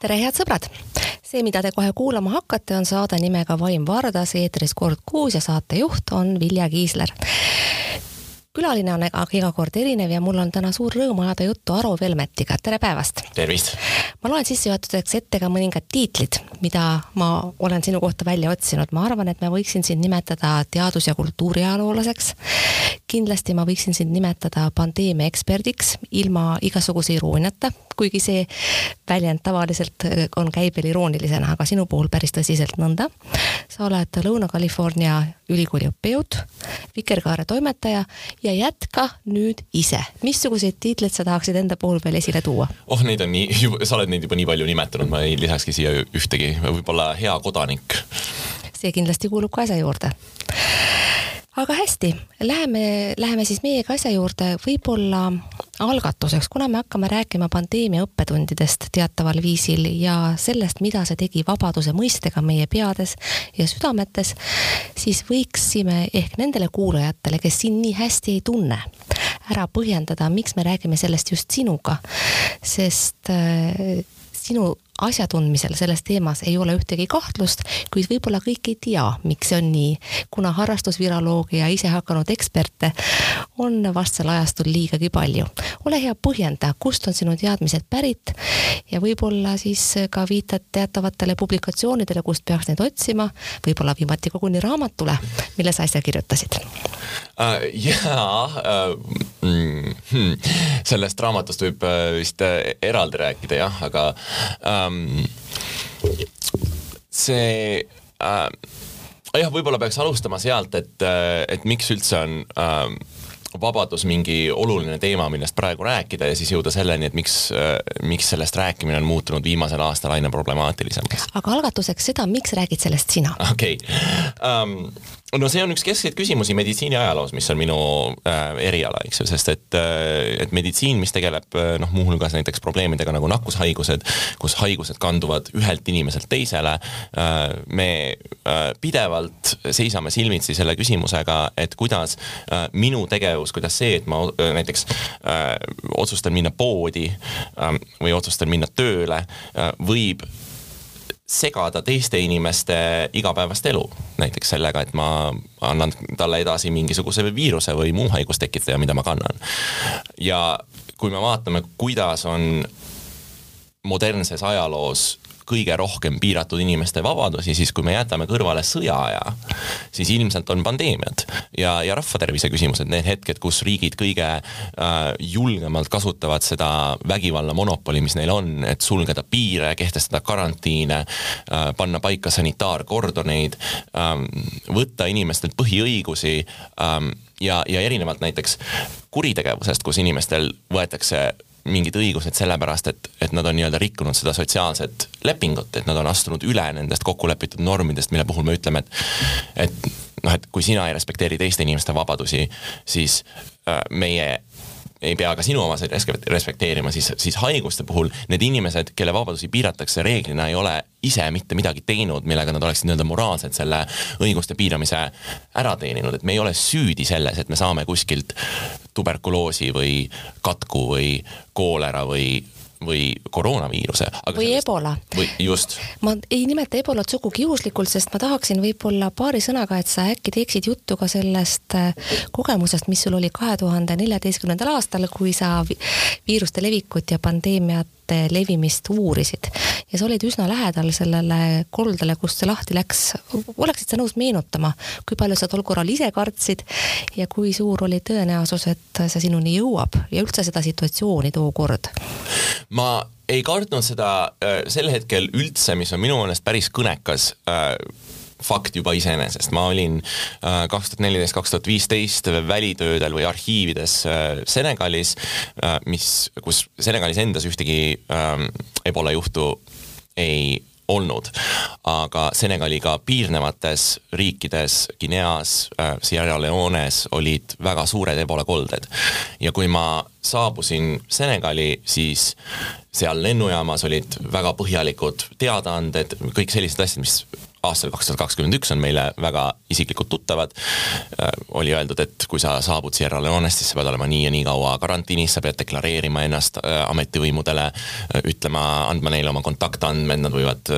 tere, head sõbrad! see, mida te kohe kuulama hakkate, on saade nimega Vaim Vardas, eetris kord kuus ja saatejuht on Vilja Kiisler külaline on aga iga kord erinev ja mul on täna suur rõõm ajada juttu Aro Velmetiga, tere päevast! tervist! Ma loen sissejuhatuseks ette ka mõningad tiitlid, mida ma olen sinu kohta välja otsinud, ma arvan, et ma võiksin sind nimetada teadus- ja kultuuriajaloolaseks. kindlasti ma võiksin sind nimetada pandeemia eksperdiks ilma igasuguse irooniata, kuigi see väljend tavaliselt on käibel iroonilisena, aga sinu puhul päris tõsiselt nõnda. sa oled Lõuna-California ülikooli õppejõud, Vikerkaare toimetaja ja jätka nüüd ise. missuguseid tiitleid sa tahaksid enda puhul veel esile tuua? oh, neid on nii, sa oled neid juba nii palju nimetanud, ma ei lisakski siia ühtegi, võib-olla hea kodanik. see kindlasti kuulub ka asja juurde aga hästi, läheme, läheme siis meiega asja juurde, võib-olla algatuseks, kuna me hakkame rääkima pandeemia õppetundidest teataval viisil ja sellest, mida see tegi vabaduse mõistega meie peades ja südametes, siis võiksime ehk nendele kuulajatele, kes sind nii hästi ei tunne, ära põhjendada, miks me räägime sellest just sinuga, sest äh, sinu asjatundmisel selles teemas ei ole ühtegi kahtlust, kuid võib-olla kõik ei tea, miks see on nii, kuna harrastusviroloogia ja isehakanud eksperte on vastsel ajastul liigagi palju. ole hea, põhjenda, kust on sinu teadmised pärit ja võib-olla siis ka viitad teatavatele publikatsioonidele, kust peaks neid otsima, võib-olla viimati koguni raamatule, mille sa äsja kirjutasid uh,. jaa uh,, mm, hmm, sellest raamatust võib uh, vist eraldi rääkida jah, aga um, um, see äh, jah, võib-olla peaks alustama sealt, et, äh, et miks üldse on äh, vabadus mingi oluline teema, millest praegu rääkida ja siis jõuda selleni, et miks, äh, miks sellest rääkimine on muutunud viimasel aastal aina problemaatilisemaks. aga algatuseks seda, miks räägid sellest sina? okei okay. um,, no see on üks keskseid küsimusi meditsiiniajaloos, mis on minu äh, eriala, eks ju, sest et äh,, et meditsiin, mis tegeleb äh, noh, muuhulgas näiteks probleemidega nagu nakkushaigused, kus haigused kanduvad ühelt inimeselt teisele äh,, me äh, pidevalt seisame silmitsi selle küsimusega, et kuidas äh, minu tegevus, kuidas see, et ma äh, näiteks äh, otsustan minna poodi äh, või otsustan minna tööle äh,, võib segada teiste inimeste igapäevast elu, näiteks sellega, et ma annan talle edasi mingisuguse viiruse või muu haigustekitaja, mida ma kannan. ja kui me vaatame, kuidas on modernses ajaloos kõige rohkem piiratud inimeste vabadusi, siis kui me jätame kõrvale sõjaaja, siis ilmselt on pandeemiad ja, ja rahvatervise küsimused, need hetked, kus riigid kõige äh, julgemalt kasutavad seda vägivalla monopoli, mis neil on, et sulgeda piire, kehtestada karantiine äh,, panna paika sanitaarkordoneid ähm,, võtta inimestelt põhiõigusi ähm, ja, ja erinevalt näiteks kuritegevusest, kus inimestel võetakse mingid õigused sellepärast, et, et nad on nii-öelda rikkunud seda sotsiaalset lepingut, et nad on astunud üle nendest kokkulepitud normidest, mille puhul me ütleme, et et noh, et kui sina ei respekteeri teiste inimeste vabadusi, siis äh, meie ei pea ka sinu omasid respekteerima, siis, siis haiguste puhul need inimesed, kelle vabadusi piiratakse, reeglina ei ole ise mitte midagi teinud, millega nad oleksid nii-öelda moraalselt selle õiguste piiramise ära teeninud, et me ei ole süüdi selles, et me saame kuskilt tuberkuloosi või katku või koolera või või koroonaviiruse. või sellest, ebola. või just. ma ei nimeta ebolat sugugi juhuslikult, sest ma tahaksin võib-olla paari sõnaga, et sa äkki teeksid juttu ka sellest äh, kogemusest, mis sul oli kahe tuhande neljateistkümnendal aastal, kui sa viiruste levikut ja pandeemiat levimist uurisid ja sa olid üsna lähedal sellele koldele, kust see lahti läks. oleksid sa nõus meenutama, kui palju sa tol korral ise kartsid ja kui suur oli tõenäosus, et see sinuni jõuab ja üldse seda situatsiooni tookord? ma ei kartnud seda äh, sel hetkel üldse, mis on minu meelest päris kõnekas äh, fakt juba iseenesest, ma olin äh, kaks tuhat neliteist, kaks tuhat viisteist välitöödel või arhiivides äh, Senegalis, äh, mis, kus Senegalis endas ühtegi ebola juhtu ei olnud. aga Senegaliga piirnevates riikides, Guineas Sierra Leones olid väga suured ebola kolded. ja kui ma saabusin Senegali, siis seal lennujaamas olid väga põhjalikud teadaanded, kõik sellised asjad, mis aastal kaks tuhat kakskümmend üks on meile väga isiklikult tuttavad. oli öeldud, et kui sa saabud Sierra Leonest, siis sa pead olema nii ja nii kaua karantiinis, sa pead deklareerima ennast ametivõimudele, ütlema, andma neile oma kontaktandmed, nad võivad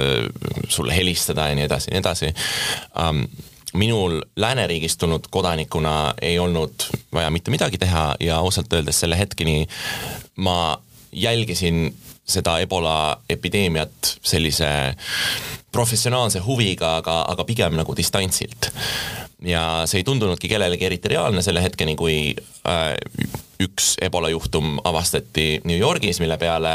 sulle helistada ja nii edasi ja nii edasi minul lääneriigist tulnud kodanikuna ei olnud vaja mitte midagi teha ja ausalt öeldes selle hetkeni ma jälgisin seda ebola epideemiat sellise professionaalse huviga, aga, aga pigem nagu distantsilt. ja see ei tundunudki kellelegi eriti reaalne selle hetkeni, kui äh, üks ebola juhtum avastati New Yorgis, mille peale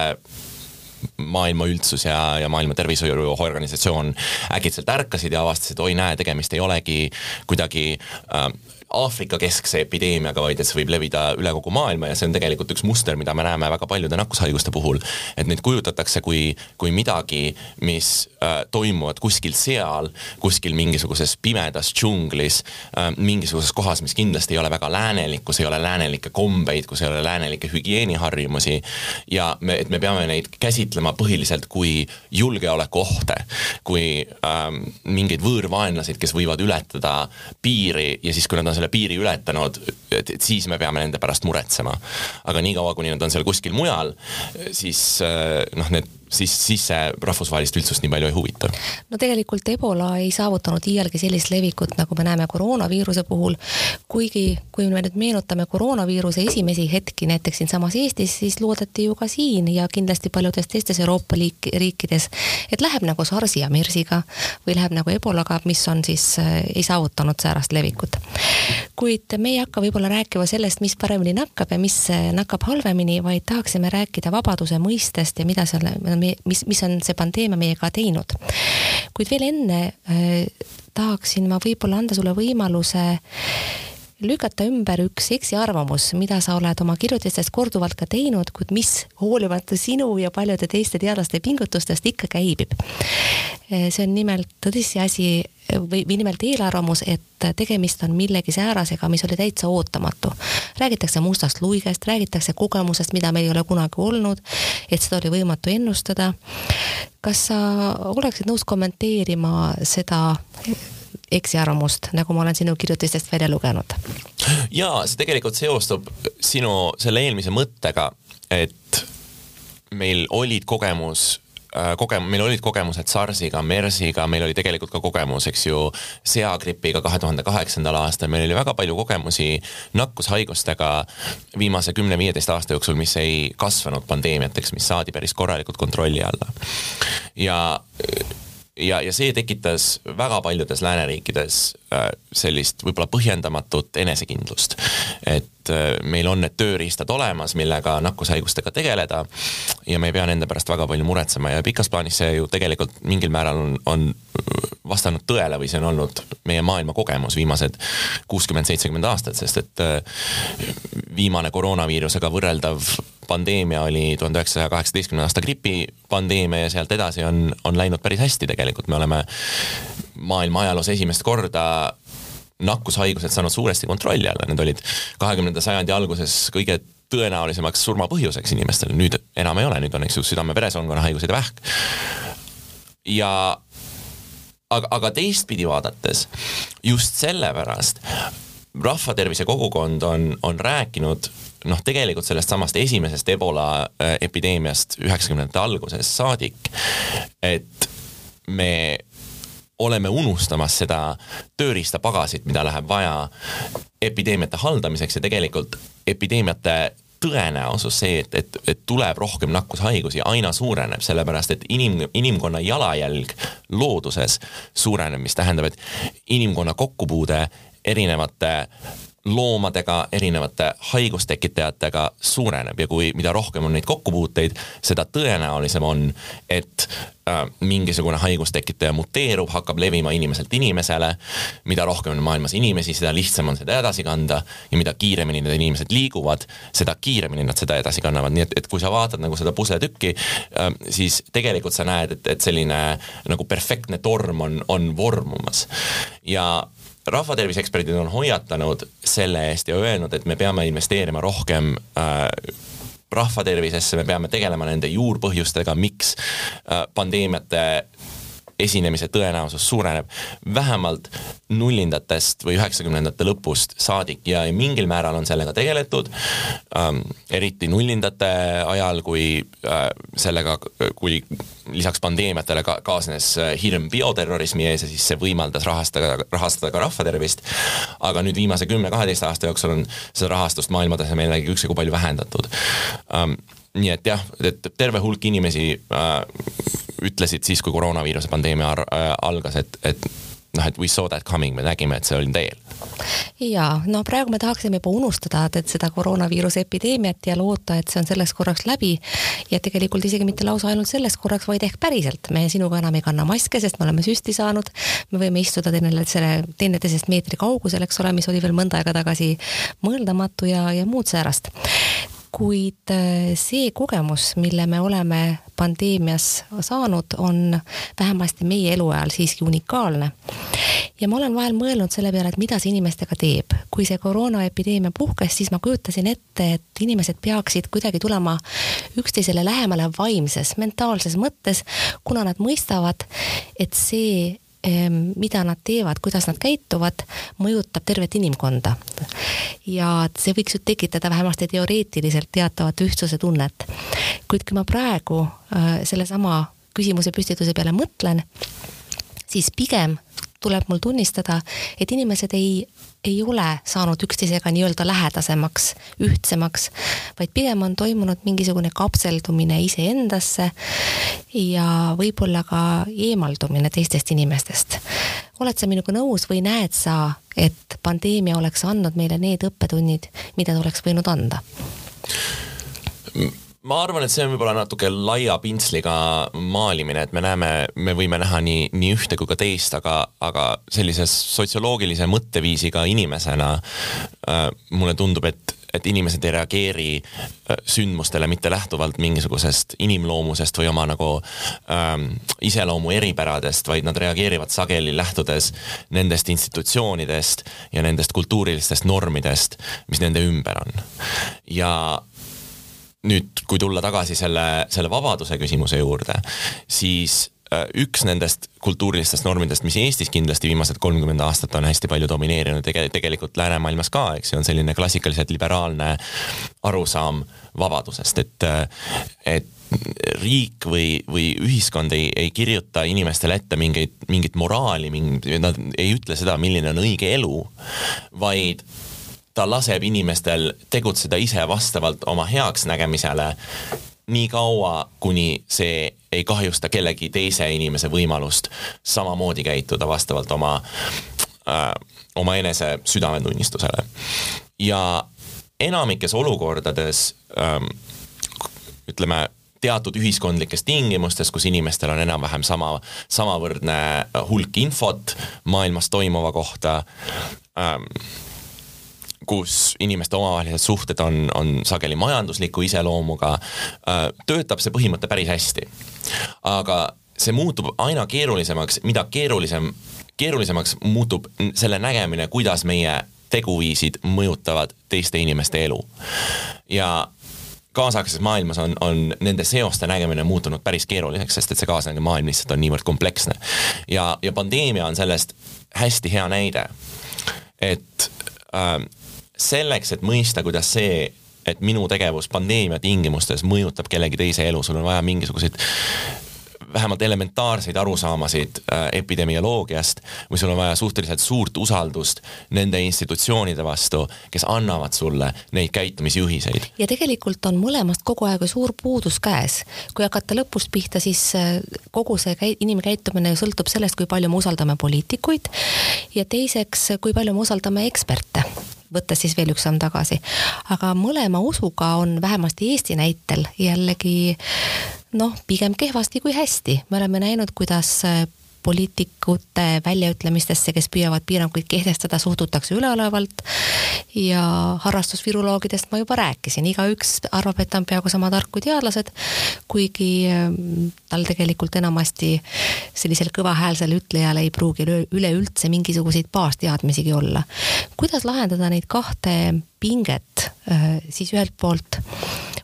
maailma üldsus ja, ja Maailma Tervishoiuorganisatsioon äkitselt ärkasid ja avastasid, oi näe, tegemist ei olegi kuidagi äh, Aafrika-keskse epideemiaga, vaid et see võib levida üle kogu maailma ja see on tegelikult üks muster, mida me näeme väga paljude nakkushaiguste puhul. et neid kujutatakse kui, kui midagi, mis äh, toimuvad kuskil seal, kuskil mingisuguses pimedas džunglis äh,, mingisuguses kohas, mis kindlasti ei ole väga läänelik, kus ei ole läänelikke kombeid, kus ei ole läänelikke hügieeniharjumusi ja me, et me peame neid käsitlema põhiliselt kui julgeolekuohte, kui ähm, mingeid võõrvaenlaseid, kes võivad ületada piiri ja siis, kui nad on selle piiri ületanud, et, siis me peame nende pärast muretsema. aga niikaua, kuni nad on seal kuskil mujal, siis eh, noh, need siis, siis see rahvusvahelist üldsust nii palju ei huvita. no tegelikult Ebola ei saavutanud iialgi sellist levikut, nagu me näeme koroonaviiruse puhul, kuigi kui me nüüd meenutame koroonaviiruse esimesi hetki näiteks siinsamas Eestis, siis loodeti ju ka siin ja kindlasti paljudes teistes Euroopa liik-, riikides, et läheb nagu SARS-i ja MERS-iga või läheb nagu Ebolaga, mis on siis, äh, ei saavutanud säärast levikut. kuid me ei hakka võib-olla rääkima sellest, mis paremini nakkab ja mis äh, nakkab halvemini, vaid tahaksime rääkida vabaduse mõistest ja mida selle, mis, mis on see pandeemia meiega teinud. kuid veel enne äh, tahaksin ma võib-olla anda sulle võimaluse lükata ümber üks eksiarvamus, mida sa oled oma kirjutistes korduvalt ka teinud, kuid mis hoolimata sinu ja paljude teiste teadlaste pingutustest ikka käibib. Äh, see on nimelt tõsiasi või, või nimelt eelarvamus, et tegemist on millegi säärasega, mis oli täitsa ootamatu. räägitakse mustast luigest, räägitakse kogemusest, mida meil ei ole kunagi olnud, et seda oli võimatu ennustada. kas sa oleksid nõus kommenteerima seda eksiarvamust, nagu ma olen sinu kirjutistest välja lugenud? jaa, see tegelikult seostub sinu selle eelmise mõttega, et meil olid kogemus Äh, kogem-, meil olid kogemused SARS-iga, MERS-iga, meil oli tegelikult ka kogemus, eks ju, seagripiga kahe tuhande kaheksandal aastal, meil oli väga palju kogemusi nakkushaigustega viimase kümne-viieteist aasta jooksul, mis ei kasvanud pandeemiateks, mis saadi päris korralikult kontrolli alla. ja ja, ja see tekitas väga paljudes lääneriikides äh, sellist võib-olla põhjendamatut enesekindlust. et äh, meil on need tööriistad olemas, millega nakkushaigustega tegeleda ja me ei pea nende pärast väga palju muretsema ja pikas plaanis see ju tegelikult mingil määral on, on vastanud tõele või see on olnud meie maailma kogemus viimased kuuskümmend, seitsekümmend aastat, sest et äh, viimane koroonaviirusega võrreldav pandeemia oli tuhande üheksasaja kaheksateistkümnenda aasta gripipandeemia ja sealt edasi on, on läinud päris hästi tegelikult, me oleme maailma ajaloos esimest korda nakkushaigused saanud suuresti kontrolli alla, need olid kahekümnenda sajandi alguses kõige tõenäolisemaks surmapõhjuseks inimestele, nüüd enam ei ole, nüüd on, eks ju, südame-veresoonkonna haigused ja vähk. ja aga, aga teistpidi vaadates just sellepärast rahvatervise kogukond on, on rääkinud noh, tegelikult sellest samast esimesest ebola äh, epideemiast üheksakümnendate algusest saadik, et me oleme unustamas seda tööriistapagasit, mida läheb vaja epideemiate haldamiseks ja tegelikult epideemiate tõenäosus see, et, et, et tuleb rohkem nakkushaigusi, aina suureneb, sellepärast et inim, inimkonna jalajälg looduses suureneb, mis tähendab, et inimkonna kokkupuude erinevate loomadega, erinevate haigustekitajatega suureneb ja kui, mida rohkem on neid kokkupuuteid, seda tõenäolisem on, et äh, mingisugune haigustekitaja muteerub, hakkab levima inimeselt inimesele. mida rohkem on maailmas inimesi, seda lihtsam on seda edasi kanda ja mida kiiremini need inimesed liiguvad, seda kiiremini nad seda edasi kannavad, nii et, et kui sa vaatad nagu seda pusletükki äh,, siis tegelikult sa näed, et, et selline nagu perfektne torm on, on vormumas ja rahvatervise eksperdid on hoiatanud selle eest ja öelnud, et me peame investeerima rohkem äh, rahvatervisesse, me peame tegelema nende juurpõhjustega, miks äh, pandeemiate esinemise tõenäosus suureneb vähemalt nullindatest või üheksakümnendate lõpust saadik ja mingil määral on sellega tegeletud ähm,, eriti nullindate ajal, kui äh, sellega, kui lisaks pandeemiatele ka kaasnes äh, hirm bioterrorismi ees ja siis see võimaldas rahastada, rahastada ka rahvatervist. aga nüüd viimase kümne-kaheteist aasta jooksul on seda rahastust maailma tasemel jällegi üksjagu palju vähendatud ähm, nii et jah, et terve hulk inimesi äh, ütlesid siis, kui koroonaviiruse pandeemia äh, algas, et, et noh, et we saw that coming, me nägime, et see oli teel. ja no praegu me tahaksime juba unustada, et seda koroonaviiruse epideemiat ja loota, et see on selleks korraks läbi. ja tegelikult isegi mitte lausa ainult selleks korraks, vaid ehk päriselt. me sinuga enam ei kanna maske, sest me oleme süsti saanud. me võime istuda teineteisele, teineteisest meetri kaugusel, eks ole, mis oli veel mõnda aega tagasi mõeldamatu ja, ja muud säärast kuid äh, see kogemus, mille me oleme pandeemias saanud, on vähemasti meie eluajal siiski unikaalne. ja ma olen vahel mõelnud selle peale, et mida see inimestega teeb. kui see koroonaepideemia puhkes, siis ma kujutasin ette, et inimesed peaksid kuidagi tulema üksteisele lähemale vaimses, mentaalses mõttes, kuna nad mõistavad, et see mida nad teevad, kuidas nad käituvad, mõjutab tervet inimkonda. ja see võiks ju tekitada vähemasti teoreetiliselt teatavat ühtsuse tunnet. kuid kui ma praegu äh, sellesama küsimuse püstituse peale mõtlen, siis pigem tuleb mul tunnistada, et inimesed ei, ei ole saanud üksteisega nii-öelda lähedasemaks, ühtsemaks, vaid pigem on toimunud mingisugune kapseldumine iseendasse ja võib-olla ka eemaldumine teistest inimestest. oled sa minuga nõus või näed sa, et pandeemia oleks andnud meile need õppetunnid, mida ta oleks võinud anda? Ma arvan, et see on võib-olla natuke laia pintsliga maalimine, et me näeme, me võime näha nii, nii ühte kui ka teist, aga, aga sellise sotsioloogilise mõtteviisiga inimesena äh, mulle tundub, et et inimesed ei reageeri äh, sündmustele mitte lähtuvalt mingisugusest inimloomusest või oma nagu ähm, iseloomu eripäradest, vaid nad reageerivad sageli lähtudes nendest institutsioonidest ja nendest kultuurilistest normidest, mis nende ümber on. ja nüüd, kui tulla tagasi selle, selle vabaduse küsimuse juurde, siis äh, üks nendest kultuurilistest normidest, mis Eestis kindlasti viimased kolmkümmend aastat on hästi palju domineerinud, tege-, tegelikult läänemaailmas ka, eks ju, on selline klassikaliselt liberaalne arusaam vabadusest, et, äh, et riik või, või ühiskond ei, ei kirjuta inimestele ette mingeid, mingit moraali, mingi, nad ei ütle seda, milline on õige elu, vaid ta laseb inimestel tegutseda ise vastavalt oma heaksnägemisele nii kaua, kuni see ei kahjusta kellegi teise inimese võimalust samamoodi käituda vastavalt oma äh,, oma enese südametunnistusele. ja enamikes olukordades ähm, ütleme, teatud ühiskondlikes tingimustes, kus inimestel on enam-vähem sama, samavõrdne hulk infot maailmas toimuva kohta ähm,, kus inimeste omavahelised suhted on, on sageli majandusliku iseloomuga, äh, töötab see põhimõte päris hästi. aga see muutub aina keerulisemaks, mida keerulisem, keerulisemaks muutub selle nägemine, kuidas meie teguviisid mõjutavad teiste inimeste elu. ja kaasaegses maailmas on, on nende seoste nägemine muutunud päris keeruliseks, sest et see kaasaegne maailm lihtsalt on niivõrd kompleksne. ja, ja pandeemia on sellest hästi hea näide, et äh, selleks, et mõista, kuidas see, et minu tegevus pandeemia tingimustes mõjutab kellegi teise elu, sul on vaja mingisuguseid vähemalt elementaarseid arusaamasid äh, epidemioloogiast või sul on vaja suhteliselt suurt usaldust nende institutsioonide vastu, kes annavad sulle neid käitumisjuhiseid. ja tegelikult on mõlemast kogu aeg ju suur puudus käes. kui hakata lõpust pihta, siis äh, kogu see käi-, inimkäitumine ju sõltub sellest, kui palju me usaldame poliitikuid ja teiseks, kui palju me usaldame eksperte võttes siis veel üks samm tagasi. aga mõlema usuga on vähemasti Eesti näitel jällegi noh, pigem kehvasti kui hästi. me oleme näinud, kuidas poliitikute väljaütlemistesse, kes püüavad piiranguid kehtestada, suhtutakse üleolevalt ja harrastusviroloogidest ma juba rääkisin, igaüks arvab, et ta on peaaegu sama tark kui teadlased, kuigi ähm, tal tegelikult enamasti sellisel kõvahäälsel ütlejal ei pruugi üleüldse mingisuguseid baasteadmisigi olla. kuidas lahendada neid kahte pinget, äh, siis ühelt poolt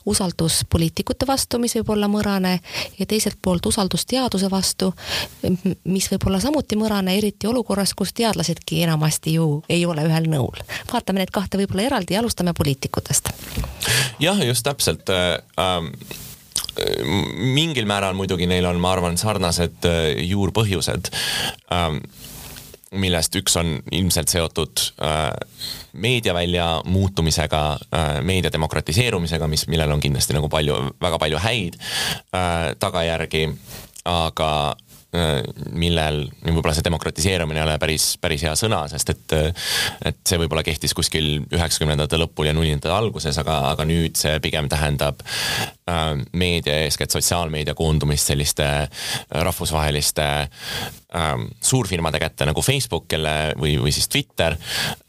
usaldus poliitikute vastu, mis võib olla mõrane, ja teiselt poolt usaldus teaduse vastu, mis võib olla samuti mõrane, eriti olukorras, kus teadlasedki enamasti ju ei ole ühel nõul. vaatame need kahte võib-olla eraldi ja alustame poliitikutest. jah, just täpselt äh,. Ähm mingil määral muidugi neil on, ma arvan, sarnased äh, juurpõhjused ähm, millest üks on ilmselt seotud äh, meediavälja muutumisega äh,, meedia demokratiseerumisega, mis, millel on kindlasti nagu palju, väga palju häid äh, tagajärgi, aga Äh, millel võib-olla see demokratiseerumine ei ole päris, päris hea sõna, sest et, et see võib-olla kehtis kuskil üheksakümnendate lõpul ja nullindate alguses, aga, aga nüüd see pigem tähendab äh, meedia, eeskätt sotsiaalmeedia koondumist selliste rahvusvaheliste ähm, suurfirmade kätte nagu Facebook, kelle või, või siis Twitter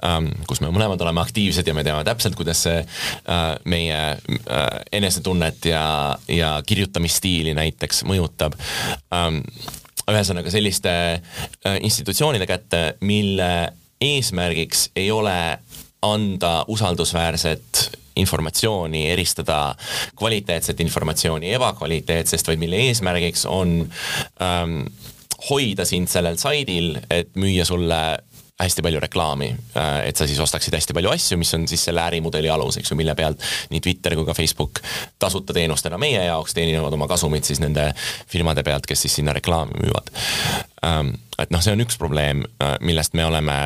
ähm,, kus me mõlemad oleme aktiivsed ja me teame täpselt, kuidas see äh, meie äh, enesetunnet ja, ja kirjutamisstiili näiteks mõjutab. Ähm, ühesõnaga selliste äh, institutsioonide kätte, mille eesmärgiks ei ole anda usaldusväärset informatsiooni, eristada kvaliteetset informatsiooni ebakvaliteetsest, vaid mille eesmärgiks on ähm, hoida sind sellel saidil, et müüa sulle hästi palju reklaami, äh, et sa siis ostaksid hästi palju asju, mis on siis selle ärimudeli alus, eks ju, mille pealt nii Twitter kui ka Facebook tasuta teenustena meie jaoks teenivad oma kasumit siis nende firmade pealt, kes siis sinna reklaami müüvad. Ähm, et noh, see on üks probleem, äh, millest me oleme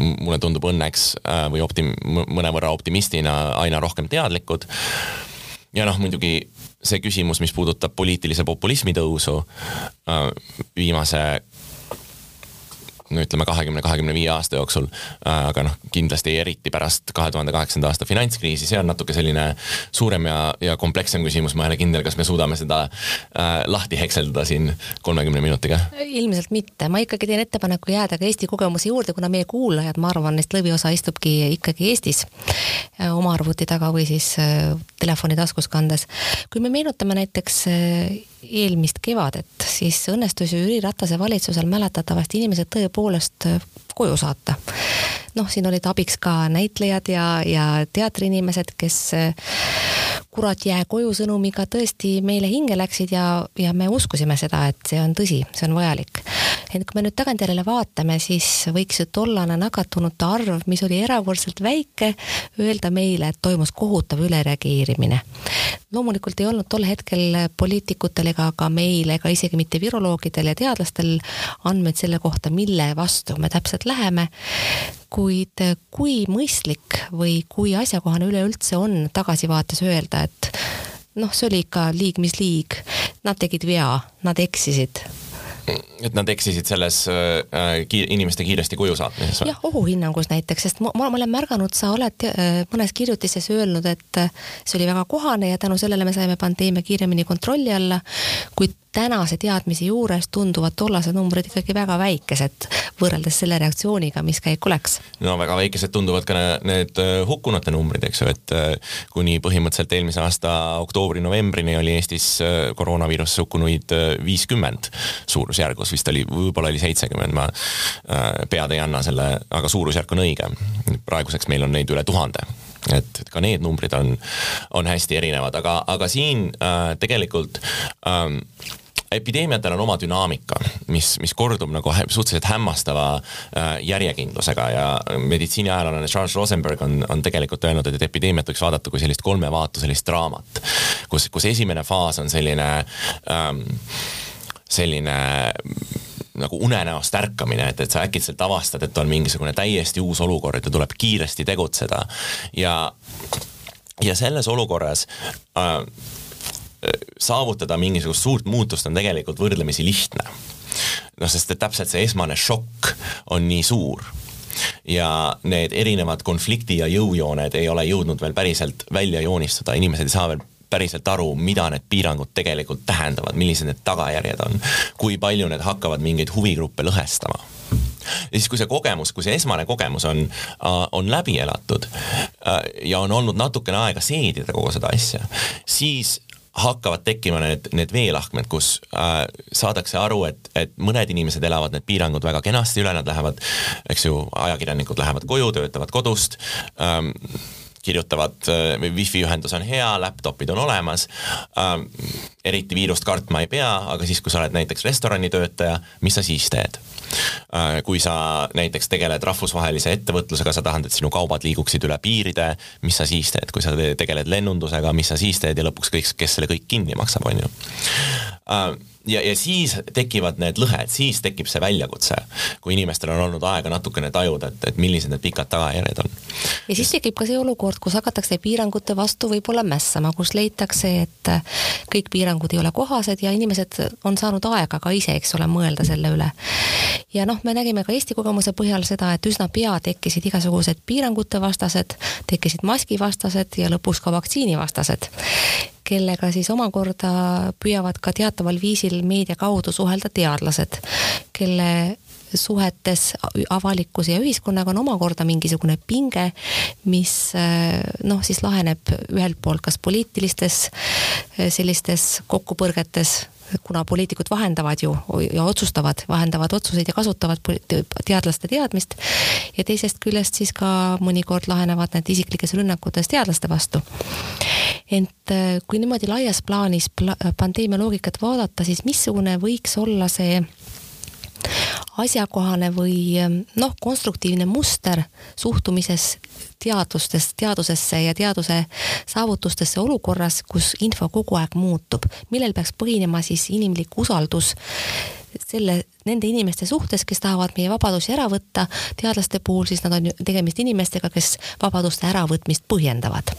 mulle tundub õnneks äh, või optim-, mõnevõrra optimistina aina rohkem teadlikud. ja noh, muidugi see küsimus, mis puudutab poliitilise populismi tõusu viimase no ütleme, kahekümne, kahekümne viie aasta jooksul. Äh, aga noh, kindlasti eriti pärast kahe tuhande kaheksanda aasta finantskriisi, see on natuke selline suurem ja, ja komplekssem küsimus, ma ei ole kindel, kas me suudame seda äh, lahti hekseldada siin kolmekümne minutiga. ilmselt mitte, ma ikkagi teen ettepaneku jääda ka Eesti kogemuse juurde, kuna meie kuulajad, ma arvan, neist lõviosa istubki ikkagi Eestis äh, oma arvuti taga või siis äh, telefoni taskus kandes. kui me meenutame näiteks eelmist kevadet, siis õnnestus ju Jüri Ratase valitsusel mäletatavasti inimesed tõepoolest äh, koju saata. noh, siin olid abiks ka näitlejad ja, ja teatriinimesed, kes äh, kurat, jää koju sõnumiga tõesti meile hinge läksid ja, ja me uskusime seda, et see on tõsi, see on vajalik. et kui me nüüd tagantjärele vaatame, siis võiks ju tollane nakatunute arv, mis oli erakordselt väike, öelda meile, et toimus kohutav ülereageerimine. loomulikult ei olnud tol hetkel poliitikutel ega ka meil ega isegi mitte viroloogidel ja teadlastel andmeid selle kohta, mille vastu me täpselt läheme. Kuid kui mõistlik või kui asjakohane üleüldse on tagasivaates öelda, et noh, see oli ikka liig mis liig, nad tegid vea, nad eksisid. Et nad eksisid selles äh, kiir, inimeste kiiresti koju saatmises jah, ohuhinnangus näiteks, sest ma, ma olen märganud, sa oled äh, mõnes kirjutises öelnud, et äh, see oli väga kohane ja tänu sellele me saime pandeemia kiiremini kontrolli alla, kuid tänase teadmise juures tunduvad tollased numbrid ikkagi väga väikesed võrreldes selle reaktsiooniga, mis käiku läks. no väga väikesed tunduvad ka need äh, hukkunute numbrid, eks ju, et äh, kuni põhimõtteliselt eelmise aasta oktoobri-novembrini oli Eestis äh, koroonaviirusesse hukkunuid viiskümmend suurusjärgus, vist oli, võib-olla oli seitsekümmend, ma pead ei anna selle, aga suurusjärk on õige. praeguseks meil on neid üle tuhande et ka need numbrid on, on hästi erinevad, aga, aga siin äh, tegelikult ähm, epideemiatel on oma dünaamika, mis, mis kordub nagu suhteliselt hämmastava äh, järjekindlusega. Ja meditsiiniajalane Charles Rosenberg on, on tegelikult öelnud, et epideemiat võiks vaadata kui sellist kolmevaatuselist draamat, kus, kus esimene faas on selline ähm, selline nagu unenäost ärkamine, et, et sa äkitselt avastad, et on mingisugune täiesti uus olukord ja tuleb kiiresti tegutseda. ja, ja selles olukorras äh, saavutada mingisugust suurt muutust on tegelikult võrdlemisi lihtne. noh, sest et täpselt see esmane šokk on nii suur ja need erinevad konflikti ja jõujooned ei ole jõudnud veel päriselt välja joonistada, inimesed ei saa veel päriselt aru, mida need piirangud tegelikult tähendavad, millised need tagajärjed on, kui palju need hakkavad mingeid huvigruppe lõhestama. Ja siis, kui see kogemus, kui see esmane kogemus on, äh, on läbi elatud äh, ja on olnud natukene aega seedida kogu seda asja, siis hakkavad tekkima need, need veelahkmed, kus äh, saadakse aru, et, et mõned inimesed elavad need piirangud väga kenasti üle, nad lähevad, eks ju, ajakirjanikud lähevad koju, töötavad kodust ähm,, kirjutavad, wifi ühendus on hea, laptopid on olemas äh,, eriti viirust kartma ei pea, aga siis, kui sa oled näiteks restoranitöötaja, mis sa siis teed? Äh, kui sa näiteks tegeled rahvusvahelise ettevõtlusega, sa tahad, et sinu kaubad liiguksid üle piiride, mis sa siis teed, kui sa tegeled lennundusega, mis sa siis teed? Ja lõpuks kõik, kes selle kõik kinni maksab, on ju. Äh, ja, ja siis tekivad need lõhed, siis tekib see väljakutse, kui inimestel on olnud aega natukene tajuda, et, et millised need pikad tagajärjed on. ja siis tekib ka see olukord, kus hakatakse piirangute vastu võib-olla mässama, kus leitakse, et kõik piirangud ei ole kohased ja inimesed on saanud aega ka ise, eks ole, mõelda selle üle. ja noh, me nägime ka Eesti kogemuse põhjal seda, et üsna pea tekkisid igasugused piirangute vastased, tekkisid maskivastased ja lõpuks ka vaktsiinivastased kellega siis omakorda püüavad ka teataval viisil meedia kaudu suhelda teadlased, kelle suhetes avalikkuse ja ühiskonnaga on omakorda mingisugune pinge, mis noh, siis laheneb ühelt poolt kas poliitilistes sellistes kokkupõrgetes kuna poliitikud vahendavad ju ja otsustavad, vahendavad otsuseid ja kasutavad teadlaste teadmist ja teisest küljest siis ka mõnikord lahenevad need isiklikes rünnakutes teadlaste vastu. Ent äh, kui niimoodi laias plaanis pla pandeemia loogikat vaadata, siis missugune võiks olla see asjakohane või noh, konstruktiivne muster suhtumises teadustest, teadusesse ja teaduse saavutustesse olukorras, kus info kogu aeg muutub, millel peaks põhinema siis inimlik usaldus selle, nende inimeste suhtes, kes tahavad meie vabadusi ära võtta, teadlaste puhul siis nad on ju tegemist inimestega, kes vabaduste äravõtmist põhjendavad.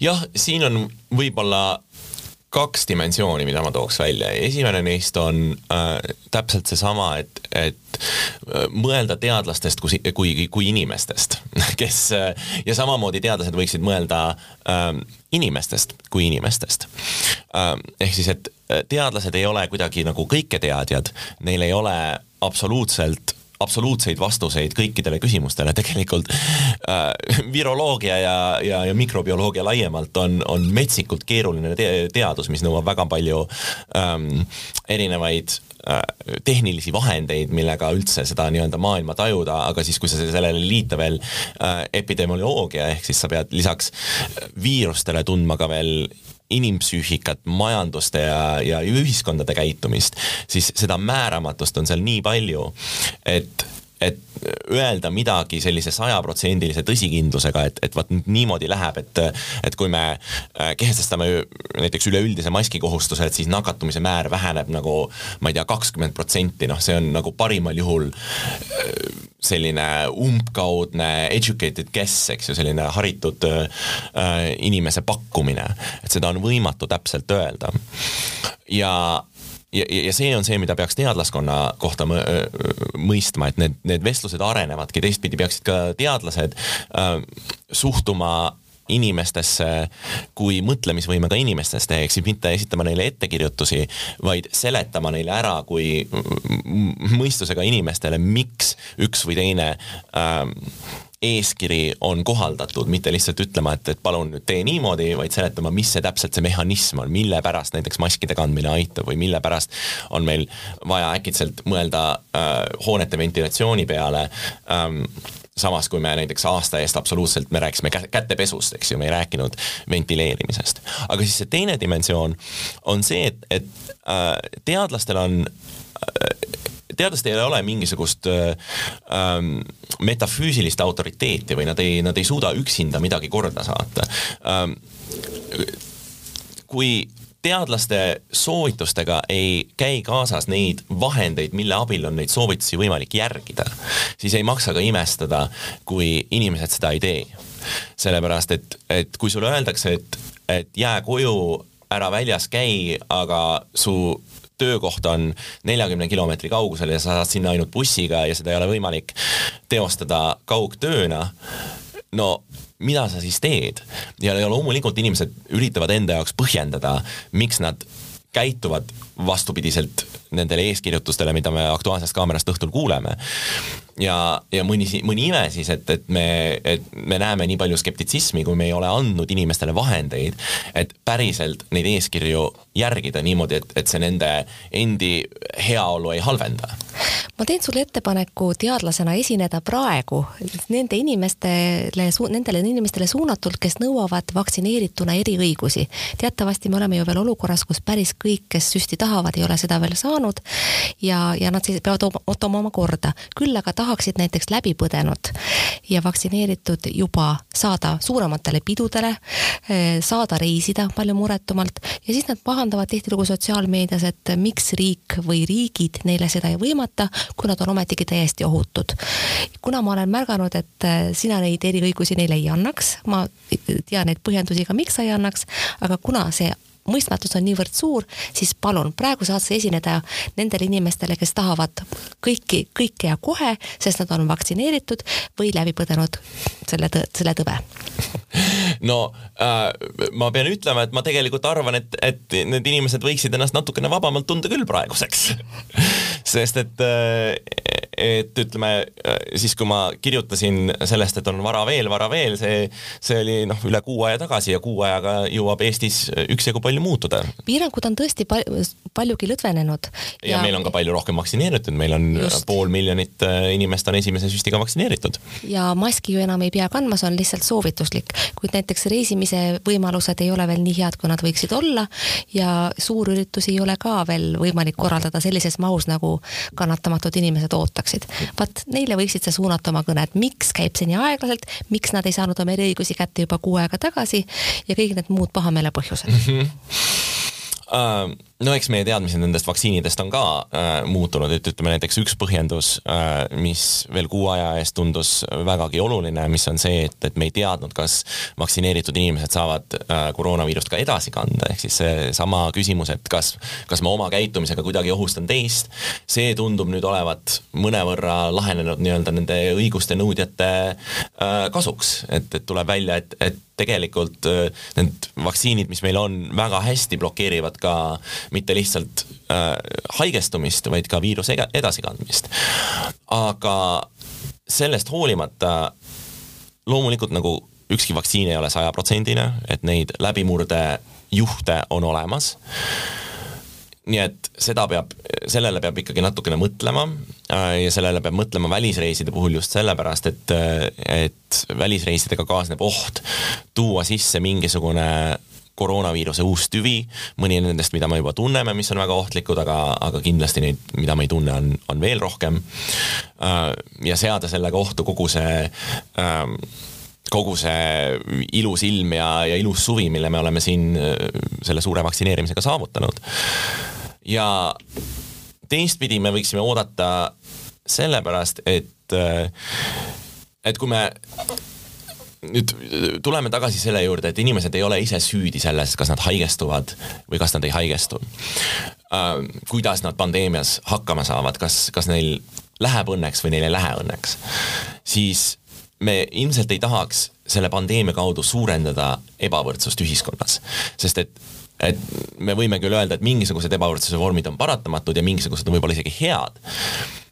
Jah, siin on võib-olla kaks dimensiooni, mida ma tooks välja, esimene neist on äh, täpselt seesama, et, et äh, mõelda teadlastest kui, kui, kui inimestest, kes äh, ja samamoodi teadlased võiksid mõelda äh, inimestest kui inimestest äh,. ehk siis, et äh, teadlased ei ole kuidagi nagu kõiketeadjad, neil ei ole absoluutselt absoluutseid vastuseid kõikidele küsimustele, tegelikult äh, viroloogia ja, ja, ja mikrobioloogia laiemalt on, on metsikult keeruline te teadus, mis nõuab väga palju ähm, erinevaid äh, tehnilisi vahendeid, millega üldse seda nii-öelda maailma tajuda, aga siis, kui sa sellele liita veel äh, epidemioloogia, ehk siis sa pead lisaks viirustele tundma ka veel inimpsüühikat, majanduste ja, ja ühiskondade käitumist, siis seda määramatust on seal nii palju, et et öelda midagi sellise sajaprotsendilise tõsikindlusega, et, et vot niimoodi läheb, et et kui me äh, kehtestame näiteks üleüldise maskikohustuse, et siis nakatumise määr väheneb nagu ma ei tea, kakskümmend protsenti, noh, see on nagu parimal juhul äh, selline umbkaudne educated guess, eks ju, selline haritud äh, inimese pakkumine, et seda on võimatu täpselt öelda. ja ja, ja see on see, mida peaks teadlaskonna kohta mõistma, et need, need vestlused arenevadki, teistpidi peaksid ka teadlased äh, suhtuma inimestesse kui mõtlemisvõimega inimestesse, ehk siis mitte esitama neile ettekirjutusi, vaid seletama neile ära kui mõistusega inimestele, miks üks või teine ähm, eeskiri on kohaldatud, mitte lihtsalt ütlema, et, et palun nüüd tee niimoodi, vaid seletama, mis see täpselt see mehhanism on, mille pärast näiteks maskide kandmine aitab või mille pärast on meil vaja äkitselt mõelda äh, hoonete ventilatsiooni peale ähm, samas kui me näiteks aasta eest absoluutselt, me rääkisime kätepesust, eks ju, me ei rääkinud ventileerimisest. aga siis see teine dimensioon on see, et, et äh, teadlastel on äh, teadlastel ei ole mingisugust ähm, metafüüsilist autoriteeti või nad ei, nad ei suuda üksinda midagi korda saata ähm,. kui teadlaste soovitustega ei käi kaasas neid vahendeid, mille abil on neid soovitusi võimalik järgida, siis ei maksa ka imestada, kui inimesed seda ei tee. sellepärast, et, et kui sulle öeldakse, et, et jää koju, ära väljas käi, aga su töökoht on neljakümne kilomeetri kaugusel ja sa saad sinna ainult bussiga ja seda ei ole võimalik teostada kaugtööna, no mida sa siis teed? ja loomulikult inimesed üritavad enda jaoks põhjendada, miks nad käituvad vastupidiselt nendele eeskirjutustele, mida me Aktuaalsest Kaamerast õhtul kuuleme. Ja, ja mõni, mõni ime siis, et, et me, et me näeme nii palju skeptitsismi, kui me ei ole andnud inimestele vahendeid, et päriselt neid eeskirju järgida niimoodi, et, et see nende endi heaolu ei halvenda ma teen sulle ettepaneku teadlasena esineda praegu nende inimestele, nendele inimestele suunatult, kes nõuavad vaktsineerituna eriõigusi. teatavasti me oleme ju veel olukorras, kus päris kõik, kes süsti tahavad, ei ole seda veel saanud ja, ja nad siis peavad ootama oma korda. küll aga tahaksid näiteks läbipõdenud ja vaktsineeritud juba saada suurematele pidudele, eh, saada reisida palju muretumalt ja siis nad pahandavad tihtilugu sotsiaalmeedias, et miks riik või riigid neile seda ei võimata, kui nad on ometigi täiesti ohutud. kuna ma olen märganud, et äh, sina neid eriõigusi neile ei annaks, ma tean neid põhjendusi ka, miks sa ei annaks, aga kuna see mõistmatus on niivõrd suur, siis palun, praegu saad sa esineda nendele inimestele, kes tahavad kõiki, kõike ja kohe, sest nad on vaktsineeritud või läbi põdenud selle selle tõve. No äh, ma pean ütlema, et ma tegelikult arvan, et, et need inimesed võiksid ennast natukene vabamalt tunda küll praeguseks. Sest et, äh, et ütleme siis, kui ma kirjutasin sellest, et on vara veel, vara veel, see, see oli noh, üle kuu aja tagasi ja kuu ajaga jõuab Eestis üksjagu palju muutuda. piirangud on tõesti pal paljugi lõdvenenud. ja meil on ka palju rohkem vaktsineeritud, meil on Just. pool miljonit äh, inimest on esimese süstiga vaktsineeritud. ja maski ju enam ei pea kandma, see on lihtsalt soovituslik, kuid näiteks reisimise võimalused ei ole veel nii head, kui nad võiksid olla ja suurüritusi ei ole ka veel võimalik korraldada sellises mahus, nagu kannatamatud inimesed ootaksid. vaat neile võiksid sa suunata oma kõne, et miks käib see nii aeglaselt, miks nad ei saanud oma eriõigusi kätte juba kuu aega tagasi ja kõik need muud pahameele põhjused mm. -hmm Äh, no eks meie teadmised nendest vaktsiinidest on ka äh, muutunud, et ütleme näiteks üks põhjendus äh,, mis veel kuu aja eest tundus vägagi oluline, mis on see, et, et me ei teadnud, kas vaktsineeritud inimesed saavad äh, koroonaviirust ka edasi kanda, ehk siis seesama küsimus, et kas, kas ma oma käitumisega kuidagi ohustan teist, see tundub nüüd olevat mõnevõrra lahenenud nii-öelda nende õiguste nõudjate äh, kasuks, et, et tuleb välja, et, et tegelikult äh, need vaktsiinid, mis meil on, väga hästi blokeerivad ka mitte lihtsalt äh, haigestumist, vaid ka viiruse edasikandmist. aga sellest hoolimata loomulikult nagu ükski vaktsiin ei ole sajaprotsendine, et neid läbimurdejuhte on olemas nii et seda peab, sellele peab ikkagi natukene mõtlema äh, ja sellele peab mõtlema välisreiside puhul just sellepärast, et, äh, et välisreisidega kaasneb oht tuua sisse mingisugune koroonaviiruse uus tüvi, mõni nendest, mida me juba tunneme, mis on väga ohtlikud, aga, aga kindlasti neid, mida me ei tunne, on, on veel rohkem. Äh, ja seada sellega ohtu kogu see ähm, kogu see ilus ilm ja, ja ilus suvi, mille me oleme siin selle suure vaktsineerimisega saavutanud ja teistpidi me võiksime oodata sellepärast, et, et kui me nüüd tuleme tagasi selle juurde, et inimesed ei ole ise süüdi selles, kas nad haigestuvad või kas nad ei haigestu äh,. kuidas nad pandeemias hakkama saavad, kas, kas neil läheb õnneks või neil ei lähe õnneks, siis me ilmselt ei tahaks selle pandeemia kaudu suurendada ebavõrdsust ühiskonnas, sest et et me võime küll öelda, et mingisugused ebavõrdsuse vormid on paratamatud ja mingisugused on võib-olla isegi head,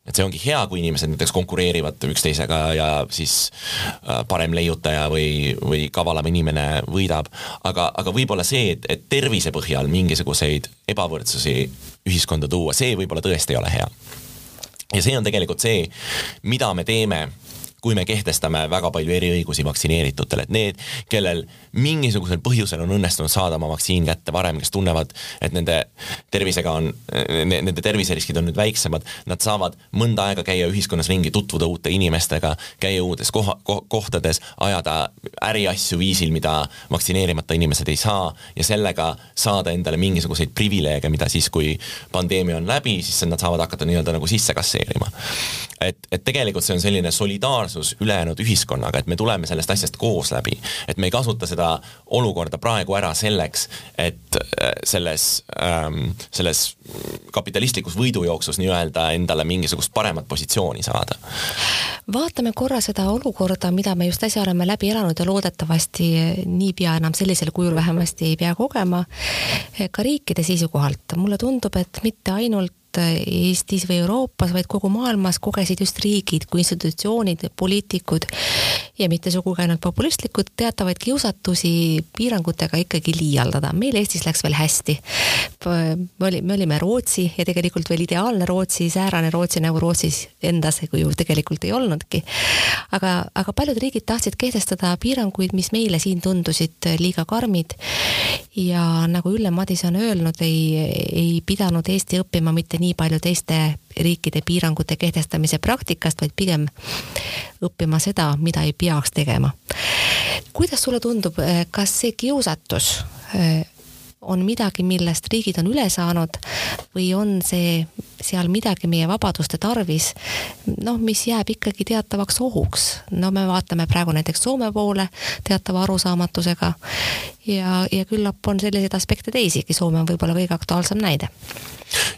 et see ongi hea, kui inimesed näiteks konkureerivad üksteisega ja siis äh, parem leiutaja või, või kavalam inimene võidab, aga, aga võib-olla see, et, et tervise põhjal mingisuguseid ebavõrdsusi ühiskonda tuua, see võib-olla tõesti ei ole hea. ja see on tegelikult see, mida me teeme kui me kehtestame väga palju eriõigusi vaktsineeritutele, et need, kellel mingisugusel põhjusel on õnnestunud saada oma vaktsiin kätte varem, kes tunnevad, et nende tervisega on, nende terviseriskid on nüüd väiksemad, nad saavad mõnda aega käia ühiskonnas ringi, tutvuda uute inimestega, käia uutes koha ko,, kohtades, ajada äriasju viisil, mida vaktsineerimata inimesed ei saa ja sellega saada endale mingisuguseid privileege, mida siis, kui pandeemia on läbi, siis nad saavad hakata nii-öelda nagu sisse kasseerima. Et, et tegelikult see on selline solidaarsus ülejäänud ühiskonnaga, et me tuleme sellest asjast koos läbi. et me ei kasuta seda olukorda praegu ära selleks, et äh, selles ähm,, selles kapitalistlikus võidujooksus nii-öelda endale mingisugust paremat positsiooni saada. vaatame korra seda olukorda, mida me just äsja oleme läbi elanud ja loodetavasti niipea enam sellisel kujul vähemasti ei pea kogema. ka riikide seisukohalt mulle tundub, et mitte ainult Eestis või Euroopas, vaid kogu maailmas kogesid just riigid kui institutsioonid, poliitikud ja mitte sugugi ainult populistlikud, teatavaid kiusatusi piirangutega ikkagi liialdada. meil Eestis läks veel hästi. me oli, me olime Rootsi ja tegelikult veel ideaalne Rootsi, säärane Rootsi nagu Rootsis endas, ju tegelikult ei olnudki. aga, aga paljud riigid tahtsid kehtestada piiranguid, mis meile siin tundusid liiga karmid ja nagu Ülle Madise on öelnud, ei, ei pidanud Eesti õppima mitte nii palju teiste riikide piirangute kehtestamise praktikast, vaid pigem õppima seda, mida ei peaks tegema. kuidas sulle tundub, kas see kiusatus eh, on midagi, millest riigid on üle saanud või on see seal midagi meie vabaduste tarvis, noh, mis jääb ikkagi teatavaks ohuks. no me vaatame praegu näiteks Soome poole teatava arusaamatusega ja, ja küllap on selliseid aspekte teisigi, Soome on võib-olla kõige aktuaalsem näide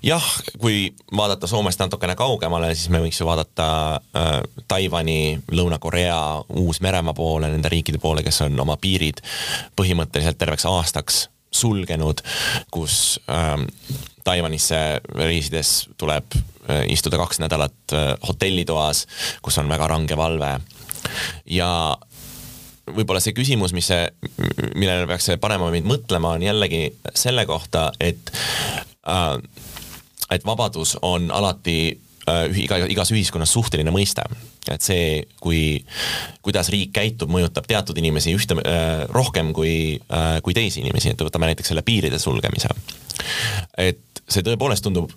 jah, kui vaadata Soomest natukene kaugemale, siis me võiks ju vaadata äh, Taiwan'i, Lõuna-Korea, Uus-Meremaa poole, nende riikide poole, kes on oma piirid põhimõtteliselt terveks aastaks sulgenud, kus ähm, Taiwanisse reisides tuleb äh, istuda kaks nädalat äh, hotellitoas, kus on väga range valve. Ja võib-olla see küsimus, mis see, millele peaks panema meid mõtlema, on jällegi selle kohta, et äh, et vabadus on alati iga, igas ühiskonnas suhteline mõiste. et see, kui, kuidas riik käitub, mõjutab teatud inimesi ühte äh, rohkem kui äh,, kui teisi inimesi, et võtame näiteks selle piiride sulgemise. et see tõepoolest tundub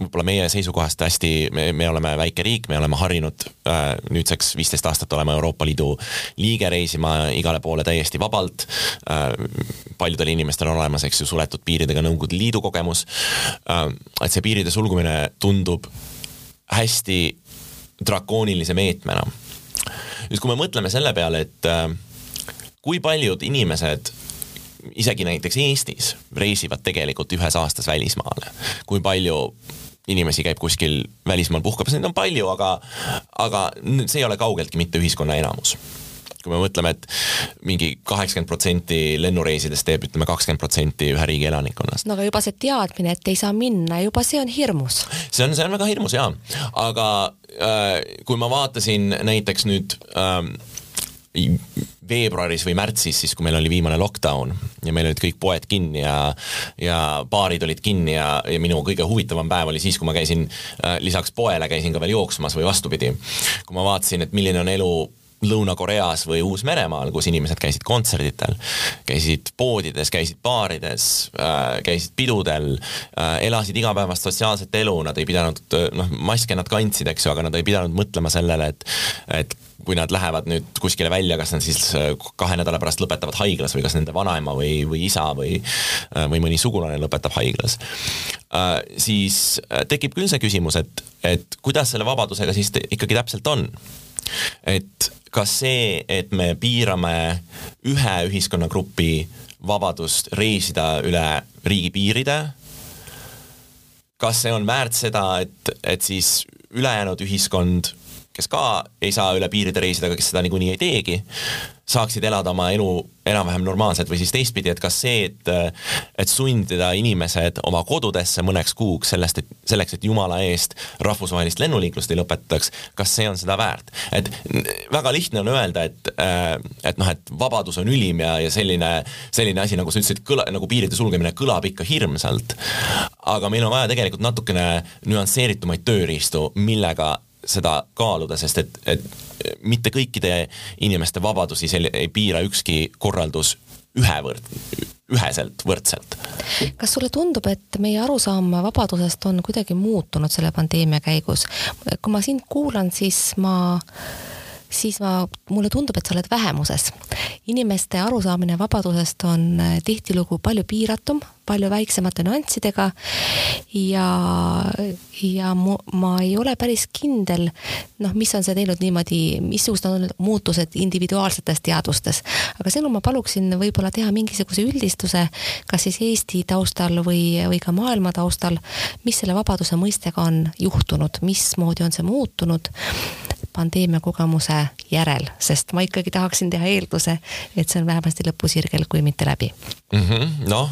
võib-olla meie seisukohast hästi, me, me oleme väike riik, me oleme harjunud äh, nüüdseks viisteist aastat olema Euroopa Liidu liige, reisima igale poole täiesti vabalt äh,. paljudel inimestel on olemas, eks ju, suletud piiridega Nõukogude Liidu kogemus äh,. et see piiride sulgumine tundub hästi drakoonilise meetmena. nüüd, kui me mõtleme selle peale, et äh, kui paljud inimesed isegi näiteks Eestis reisivad tegelikult ühes aastas välismaale, kui palju inimesi käib kuskil välismaal puhkamas, neid on palju, aga, aga see ei ole kaugeltki mitte ühiskonna enamus kui me mõtleme, et mingi kaheksakümmend protsenti lennureisidest teeb, ütleme kakskümmend protsenti ühe riigi elanikkonnast. no aga juba see teadmine, et ei saa minna, juba see on hirmus. see on, see on väga hirmus jaa, aga äh, kui ma vaatasin näiteks nüüd äh, veebruaris või märtsis, siis kui meil oli viimane lockdown ja meil olid kõik poed kinni ja ja baarid olid kinni ja, ja minu kõige huvitavam päev oli siis, kui ma käisin äh, lisaks poele käisin ka veel jooksmas või vastupidi. kui ma vaatasin, et milline on elu Lõuna-Koreas või Uus-Meremaal, kus inimesed käisid kontserditel, käisid poodides, käisid baarides äh,, käisid pidudel äh,, elasid igapäevast sotsiaalset elu, nad ei pidanud, noh, maske nad kandsid, eks ju, aga nad ei pidanud mõtlema sellele, et et kui nad lähevad nüüd kuskile välja, kas nad siis äh, kahe nädala pärast lõpetavad haiglas või kas nende vanaema või, või isa või, äh, või mõni sugulane lõpetab haiglas äh,, siis tekib küll see küsimus, et, et kuidas selle vabadusega siis ikkagi täpselt on. et kas see, et me piirame ühe ühiskonnagrupi vabadust reisida üle riigipiiride, kas see on väärt seda, et, et siis ülejäänud ühiskond kes ka ei saa üle piiride reisida, aga kes seda niikuinii ei teegi, saaksid elada oma elu enam-vähem normaalselt või siis teistpidi, et kas see, et, et sundida inimesed oma kodudesse mõneks kuuks sellest, et selleks, et jumala eest rahvusvahelist lennuliiklust ei lõpetataks, kas see on seda väärt? et väga lihtne on öelda, et, et noh, et vabadus on ülim ja, ja selline, selline asi, nagu sa ütlesid, kõla, nagu piiride sulgemine kõlab ikka hirmsalt. aga meil on vaja tegelikult natukene nüansseeritumaid tööriistu, millega seda kaaluda, sest et, et mitte kõikide inimeste vabadusi sel-, ei piira ükski korraldus ühevõrd, üheselt, võrdselt. kas sulle tundub, et meie arusaam vabadusest on kuidagi muutunud selle pandeemia käigus? kui ma sind kuulan, siis ma siis ma, mulle tundub, et sa oled vähemuses. inimeste arusaamine vabadusest on tihtilugu palju piiratum, palju väiksemate nüanssidega ja, ja mu, ma ei ole päris kindel, noh, mis on see teinud niimoodi, missugused on muutused individuaalsetes teadvustes. aga sinul ma paluksin võib-olla teha mingisuguse üldistuse, kas siis Eesti taustal või, või ka maailma taustal, mis selle vabaduse mõistega on juhtunud, mismoodi on see muutunud pandeemia kogemuse järel, sest ma ikkagi tahaksin teha eelduse, et see on vähemasti lõpusirgel, kui mitte läbi mm -hmm,. noh,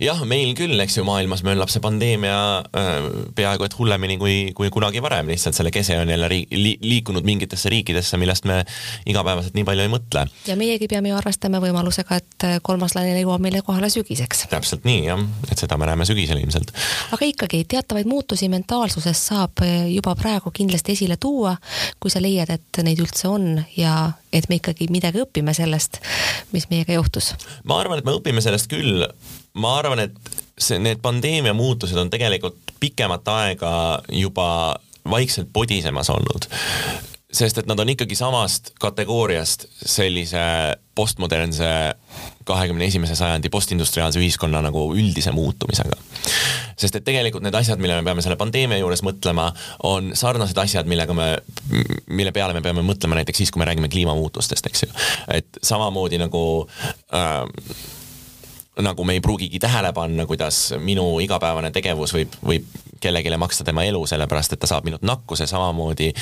ja jah, meil küll, eks ju, maailmas möllab see pandeemia äh, peaaegu et hullemini kui, kui kunagi varem, lihtsalt selle kese on jälle ri, li, liikunud mingitesse riikidesse, millest me igapäevaselt nii palju ei mõtle. ja meiegi peame ju arvestama võimalusega, et kolmas laine jõuab meile kohale sügiseks. täpselt nii jah, et seda me näeme sügisel ilmselt. aga ikkagi, teatavaid muutusi mentaalsuses saab juba praegu kindlasti esile tuua, kui sa leiad, et neid üldse on ja et me ikkagi midagi õpime sellest, mis meiega juhtus? ma arvan, et me õpime sellest küll, ma arvan, et see, need pandeemia muutused on tegelikult pikemat aega juba vaikselt podisemas olnud sest et nad on ikkagi samast kategooriast sellise postmodernse kahekümne esimese sajandi postindustriaalse ühiskonna nagu üldise muutumisega. sest et tegelikult need asjad, mille me peame selle pandeemia juures mõtlema, on sarnased asjad, millega me, mille peale me peame mõtlema näiteks siis, kui me räägime kliimamuutustest, eks ju. et samamoodi nagu äh, nagu me ei pruugigi tähele panna, kuidas minu igapäevane tegevus võib, võib kellelegi maksta tema elu, sellepärast et ta saab minult nakkuse, samamoodi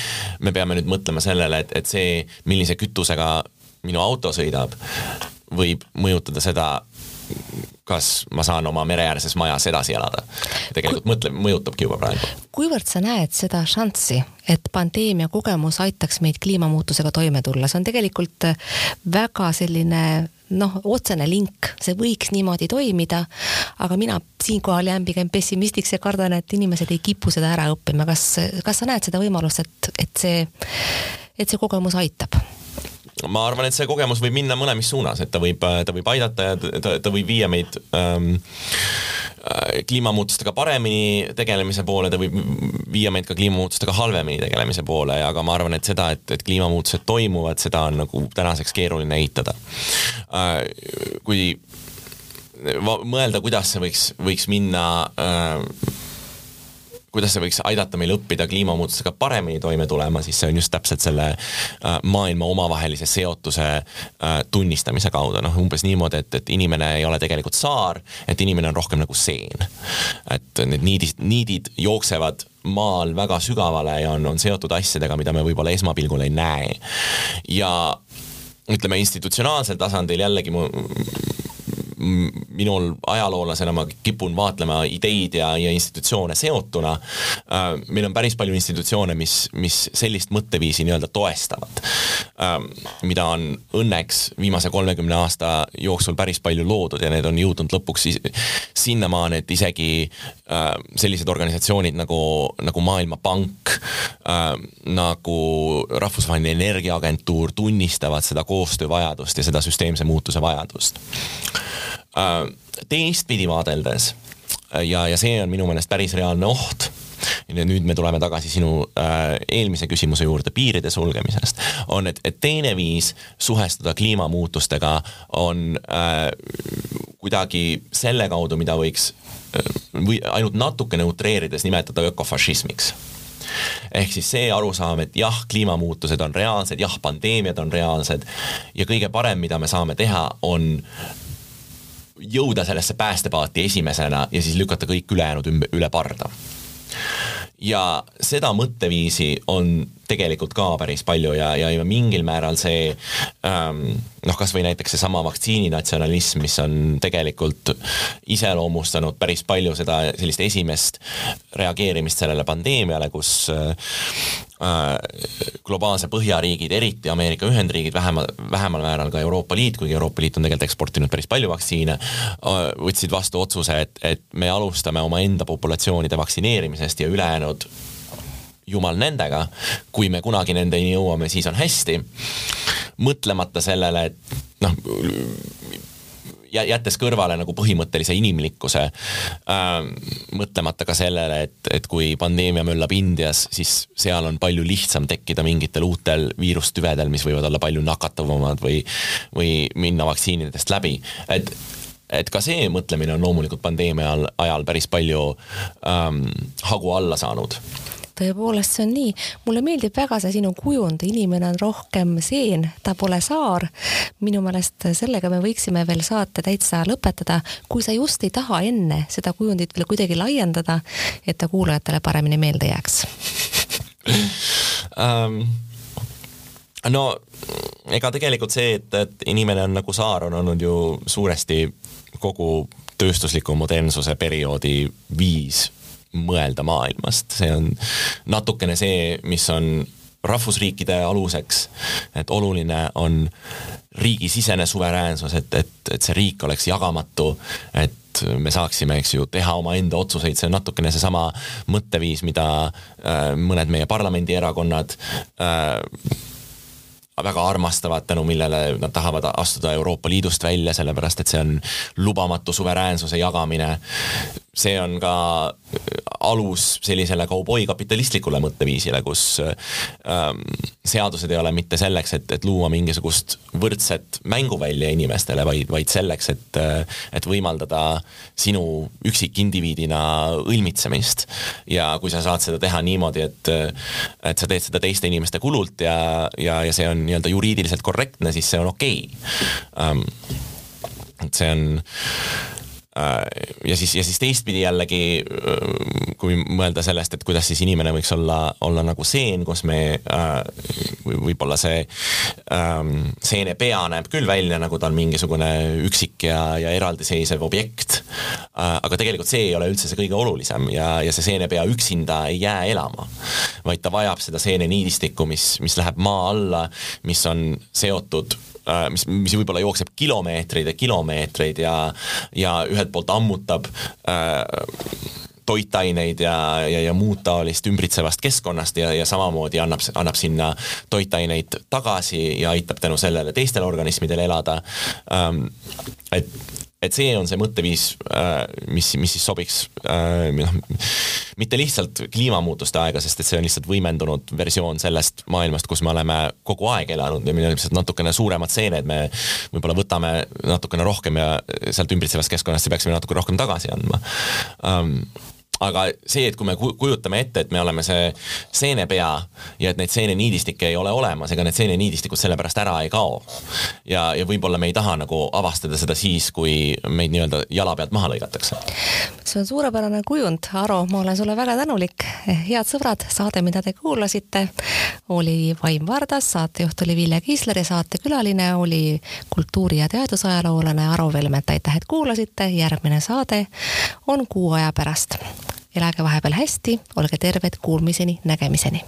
me peame nüüd mõtlema sellele, et, et see, millise kütusega minu auto sõidab, võib mõjutada seda, kas ma saan oma mereäärses majas edasi elada. tegelikult Kui... mõtle, mõjutabki juba praegu. kuivõrd sa näed seda šanssi, et pandeemia kogemus aitaks meid kliimamuutusega toime tulla, see on tegelikult väga selline noh, otsene link, see võiks niimoodi toimida, aga mina siinkohal jään pigem pessimistiks ja kardan, et inimesed ei kipu seda ära õppima, kas, kas sa näed seda võimalust, et, et see, et see kogemus aitab? Ma arvan, et see kogemus võib minna mõlemis suunas, et ta võib, ta võib aidata ja ta, ta võib viia meid ähm, Äh, kliimamuutustega paremini tegelemise poole, ta võib viia meid ka kliimamuutustega halvemini tegelemise poole, aga ma arvan, et seda, et, et kliimamuutused toimuvad, seda on nagu tänaseks keeruline eitada. Äh, kui mõelda, kuidas see võiks, võiks minna äh, kuidas see võiks aidata meil õppida kliimamuutustega paremini toime tulema, siis see on just täpselt selle äh, maailma omavahelise seotuse äh, tunnistamise kaudu, noh umbes niimoodi, et, et inimene ei ole tegelikult saar, et inimene on rohkem nagu seen. et need niidid, niidid jooksevad maal väga sügavale ja on, on seotud asjadega, mida me võib-olla esmapilgul ei näe. ja ütleme institutsionaalsel tasandil jällegi mu minul ajaloolasena ma kipun vaatlema ideid ja, ja institutsioone seotuna. Äh, meil on päris palju institutsioone, mis, mis sellist mõtteviisi nii-öelda toestavad. Äh, mida on õnneks viimase kolmekümne aasta jooksul päris palju loodud ja need on jõudnud lõpuks sinnamaani, et isegi äh, sellised organisatsioonid nagu, nagu Maailmapank, nagu Rahvusvaheline Energiaagentuur tunnistavad seda koostöövajadust ja seda süsteemse muutuse vajadust Äh, teistpidi vaadeldes äh, ja, ja see on minu meelest päris reaalne oht. Ja nüüd me tuleme tagasi sinu äh, eelmise küsimuse juurde piiride sulgemisest, on, et, et teine viis suhestuda kliimamuutustega on äh, kuidagi selle kaudu, mida võiks äh, või ainult natukene utreerides nimetada ökofašismiks. Ehk siis see arusaam, et jah, kliimamuutused on reaalsed, jah, pandeemiad on reaalsed ja kõige parem, mida me saame teha, on jõuda sellesse päästepaati esimesena ja siis lükata kõik ülejäänud üle parda. ja seda mõtteviisi on tegelikult ka päris palju ja, ja mingil määral see ähm, noh, kasvõi näiteks seesama vaktsiininatsionalism, mis on tegelikult iseloomustanud päris palju seda sellist esimest reageerimist sellele pandeemiale, kus äh, globaalse põhjariigid, eriti Ameerika Ühendriigid, vähemal, vähemal määral ka Euroopa Liit, kuigi Euroopa Liit on tegelikult eksportinud päris palju vaktsiine, võtsid vastu otsuse, et, et me alustame omaenda populatsioonide vaktsineerimisest ja ülejäänud jumal nendega, kui me kunagi nendeni jõuame, siis on hästi. mõtlemata sellele, et noh, jättes kõrvale nagu põhimõttelise inimlikkuse äh,, mõtlemata ka sellele, et, et kui pandeemia möllab Indias, siis seal on palju lihtsam tekkida mingitel uutel viirustüvedel, mis võivad olla palju nakatavamad või, või minna vaktsiinidest läbi, et et ka see mõtlemine on loomulikult pandeemia ajal päris palju ähm, hagu alla saanud tõepoolest, see on nii. mulle meeldib väga see sinu kujund, inimene on rohkem seen, ta pole saar. minu meelest sellega me võiksime veel saate täitsa lõpetada, kui sa just ei taha enne seda kujundit veel kuidagi laiendada, et ta kuulajatele paremini meelde jääks. Um no ega tegelikult see, et, et inimene on nagu saar, on olnud ju suuresti kogu tööstusliku modernsuse perioodi viis mõelda maailmast, see on natukene see, mis on rahvusriikide aluseks, et oluline on riigisisene suveräänsus, et, et, et see riik oleks jagamatu, et me saaksime, eks ju, teha omaenda otsuseid, see on natukene seesama mõtteviis, mida äh, mõned meie parlamendierakonnad äh, väga armastavad, tänu millele nad tahavad astuda Euroopa Liidust välja, sellepärast et see on lubamatu suveräänsuse jagamine. See on ka alus sellisele kauboi kapitalistlikule mõtteviisile, kus ähm, seadused ei ole mitte selleks, et, et luua mingisugust võrdset mänguvälja inimestele, vaid, vaid selleks, et, et võimaldada sinu üksikindiviidina õilmitsemist. ja kui sa saad seda teha niimoodi, et, et sa teed seda teiste inimeste kulult ja, ja, ja see on nii-öelda juriidiliselt korrektne, siis see on okei okay. um,. et see on Äh, ja siis, ja siis teistpidi jällegi, äh, kui mõelda sellest, et kuidas siis inimene võiks olla, olla nagu seen, kus me äh, võib-olla see ähm, seene pea näeb küll välja, nagu ta on mingisugune üksik ja, ja eraldiseisev objekt. aga tegelikult see ei ole üldse see kõige olulisem ja, ja see seenepea üksinda ei jää elama, vaid ta vajab seda seeneniidistikku, mis, mis läheb maa alla, mis on seotud Äh, mis, mis võib-olla jookseb kilomeetreid ja kilomeetreid ja, ja ühelt poolt ammutab äh, toitaineid ja, ja, ja muud taolist ümbritsevast keskkonnast ja, ja samamoodi annab, annab sinna toitaineid tagasi ja aitab tänu sellele teistel organismidel elada ähm,. et et see on see mõtteviis, äh, mis, mis siis sobiks äh, noh, mitte lihtsalt kliimamuutuste aega, sest et see on lihtsalt võimendunud versioon sellest maailmast, kus me oleme kogu aeg elanud ja meil on lihtsalt natukene suuremad seened, me võib-olla võtame natukene rohkem ja sealt ümbritsevast keskkonnast peaksime natuke rohkem tagasi andma. Um, aga see, et kui me kujutame ette, et me oleme see seenepea ja et neid seeneniidistikke ei ole olemas, ega need seeneniidistikud sellepärast ära ei kao. ja, ja võib-olla me ei taha nagu avastada seda siis, kui meid nii-öelda jala pealt maha lõigatakse. see on suurepärane kujund, Aro, ma olen sulle väga tänulik. head sõbrad, saade, mida te kuulasite, oli Vaim Vardas, saatejuht oli Vilja Kiisler ja saatekülaline oli kultuuri- ja teadusajaloolane Aro Velmet. aitäh, et kuulasite, järgmine saade on kuu aja pärast elage vahepeal hästi, olge terved, kuulmiseni, nägemiseni.